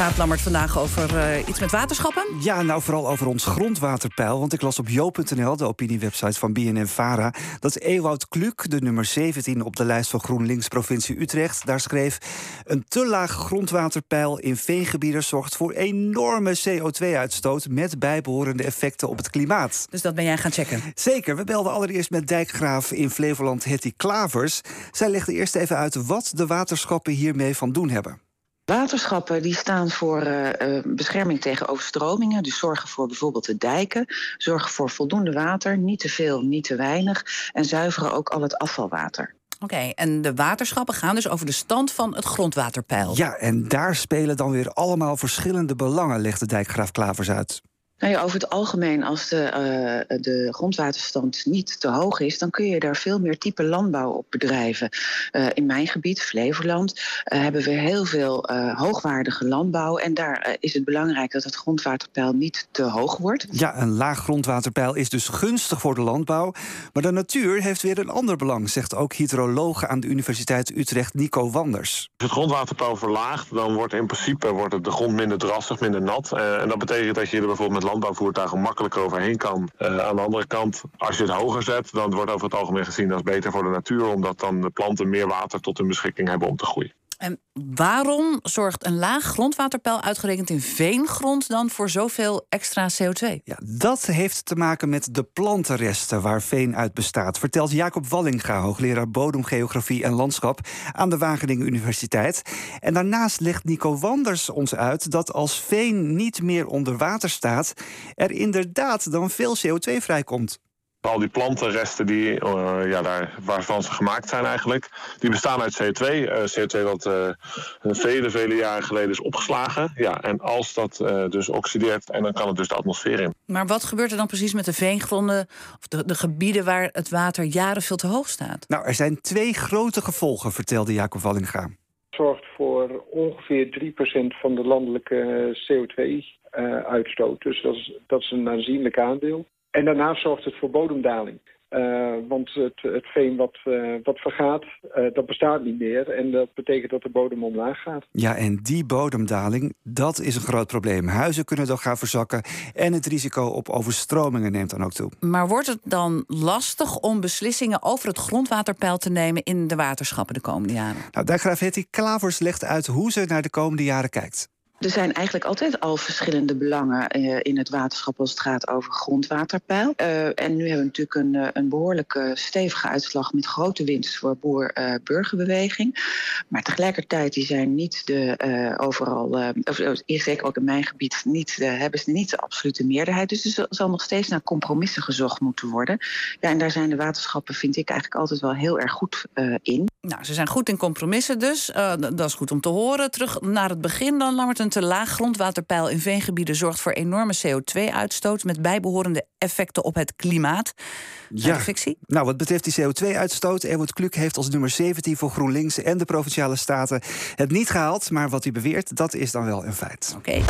Gaat Lammert vandaag over uh, iets met waterschappen? Ja, nou vooral over ons grondwaterpeil. Want ik las op jo.nl, de opiniewebsite van BNN-Vara... dat Ewout Kluk, de nummer 17 op de lijst van GroenLinks provincie Utrecht... daar schreef... een te laag grondwaterpeil in veengebieden zorgt voor enorme CO2-uitstoot... met bijbehorende effecten op het klimaat. Dus dat ben jij gaan checken? Zeker. We belden allereerst met dijkgraaf in Flevoland Hetty Klavers. Zij legde eerst even uit wat de waterschappen hiermee van doen hebben. Waterschappen die staan voor uh, bescherming tegen overstromingen. Dus zorgen voor bijvoorbeeld de dijken. Zorgen voor voldoende water, niet te veel, niet te weinig. En zuiveren ook al het afvalwater. Oké, en de waterschappen gaan dus over de stand van het grondwaterpeil. Ja, en daar spelen dan weer allemaal verschillende belangen, legt de dijkgraaf Klavers uit. Nou ja, over het algemeen, als de, uh, de grondwaterstand niet te hoog is, dan kun je daar veel meer type landbouw op bedrijven. Uh, in mijn gebied, Flevoland, uh, hebben we heel veel hoogwaardige landbouw. En daar is het belangrijk dat het grondwaterpeil niet te hoog wordt. Ja, een laag grondwaterpeil is dus gunstig voor de landbouw. Maar de natuur heeft weer een ander belang, zegt ook hydroloog aan de Universiteit Utrecht Nico Wanders. Als het grondwaterpeil verlaagt, dan wordt in principe wordt het de grond minder drassig, minder nat. en dat betekent dat je er bijvoorbeeld met landbouwvoertuigen makkelijk overheen kan. Uh, aan de andere kant, als je het hoger zet, dan wordt over het algemeen gezien als beter voor de natuur, omdat dan de planten meer water tot hun beschikking hebben om te groeien. En waarom zorgt een laag grondwaterpeil uitgerekend in veengrond dan voor zoveel extra CO2? Ja, dat heeft te maken met de plantenresten waar veen uit bestaat, vertelt Jacob Wallinga, hoogleraar bodemgeografie en landschap aan de Wageningen Universiteit. En daarnaast legt Nico Wanders ons uit dat als veen niet meer onder water staat, er inderdaad dan veel CO2 vrijkomt. Al die plantenresten die, uh, ja, daar, waarvan ze gemaakt zijn eigenlijk, die bestaan uit CO2. Uh, CO2 dat uh, vele, vele jaren geleden is opgeslagen. Ja, en als dat dus oxideert, en dan kan het dus de atmosfeer in. Maar wat gebeurt er dan precies met de veengronden of de, de gebieden waar het water jaren veel te hoog staat? Nou, er zijn twee grote gevolgen, vertelde Jacob Wallinga. Het zorgt voor ongeveer 3% van de landelijke CO2-uitstoot. dus dat is, dat is een aanzienlijk aandeel. En daarnaast zorgt het voor bodemdaling. Uh, want het, het veen wat, uh, wat vergaat, uh, dat bestaat niet meer. En dat betekent dat de bodem omlaag gaat. Ja, en die bodemdaling, dat is een groot probleem. Huizen kunnen dan gaan verzakken. En het risico op overstromingen neemt dan ook toe. Maar wordt het dan lastig om beslissingen over het grondwaterpeil te nemen in de waterschappen de komende jaren? Nou, daar graaf Hetty Klavers legt uit hoe ze naar de komende jaren kijkt. Er zijn eigenlijk altijd al verschillende belangen uh, in het waterschap als het gaat over grondwaterpeil. Uh, en nu hebben we natuurlijk een, uh, een behoorlijke stevige uitslag met grote winst voor boer-burgerbeweging. maar tegelijkertijd die zijn niet de overal, of eerst zeker ook in mijn gebied, niet, hebben ze niet de absolute meerderheid. Dus er zal nog steeds naar compromissen gezocht moeten worden. Ja, en daar zijn de waterschappen, vind ik, eigenlijk altijd wel heel erg goed in. Nou, ze zijn goed in compromissen dus. dat is goed om te horen. Terug naar het begin dan, Lammert te laag grondwaterpeil in veengebieden zorgt voor enorme CO2-uitstoot met bijbehorende effecten op het klimaat. Ja, fictie? Nou, wat betreft die CO2-uitstoot, Erwin Kluk heeft als nummer 17 voor GroenLinks en de provinciale staten het niet gehaald. Maar wat hij beweert, dat is dan wel een feit. Oké.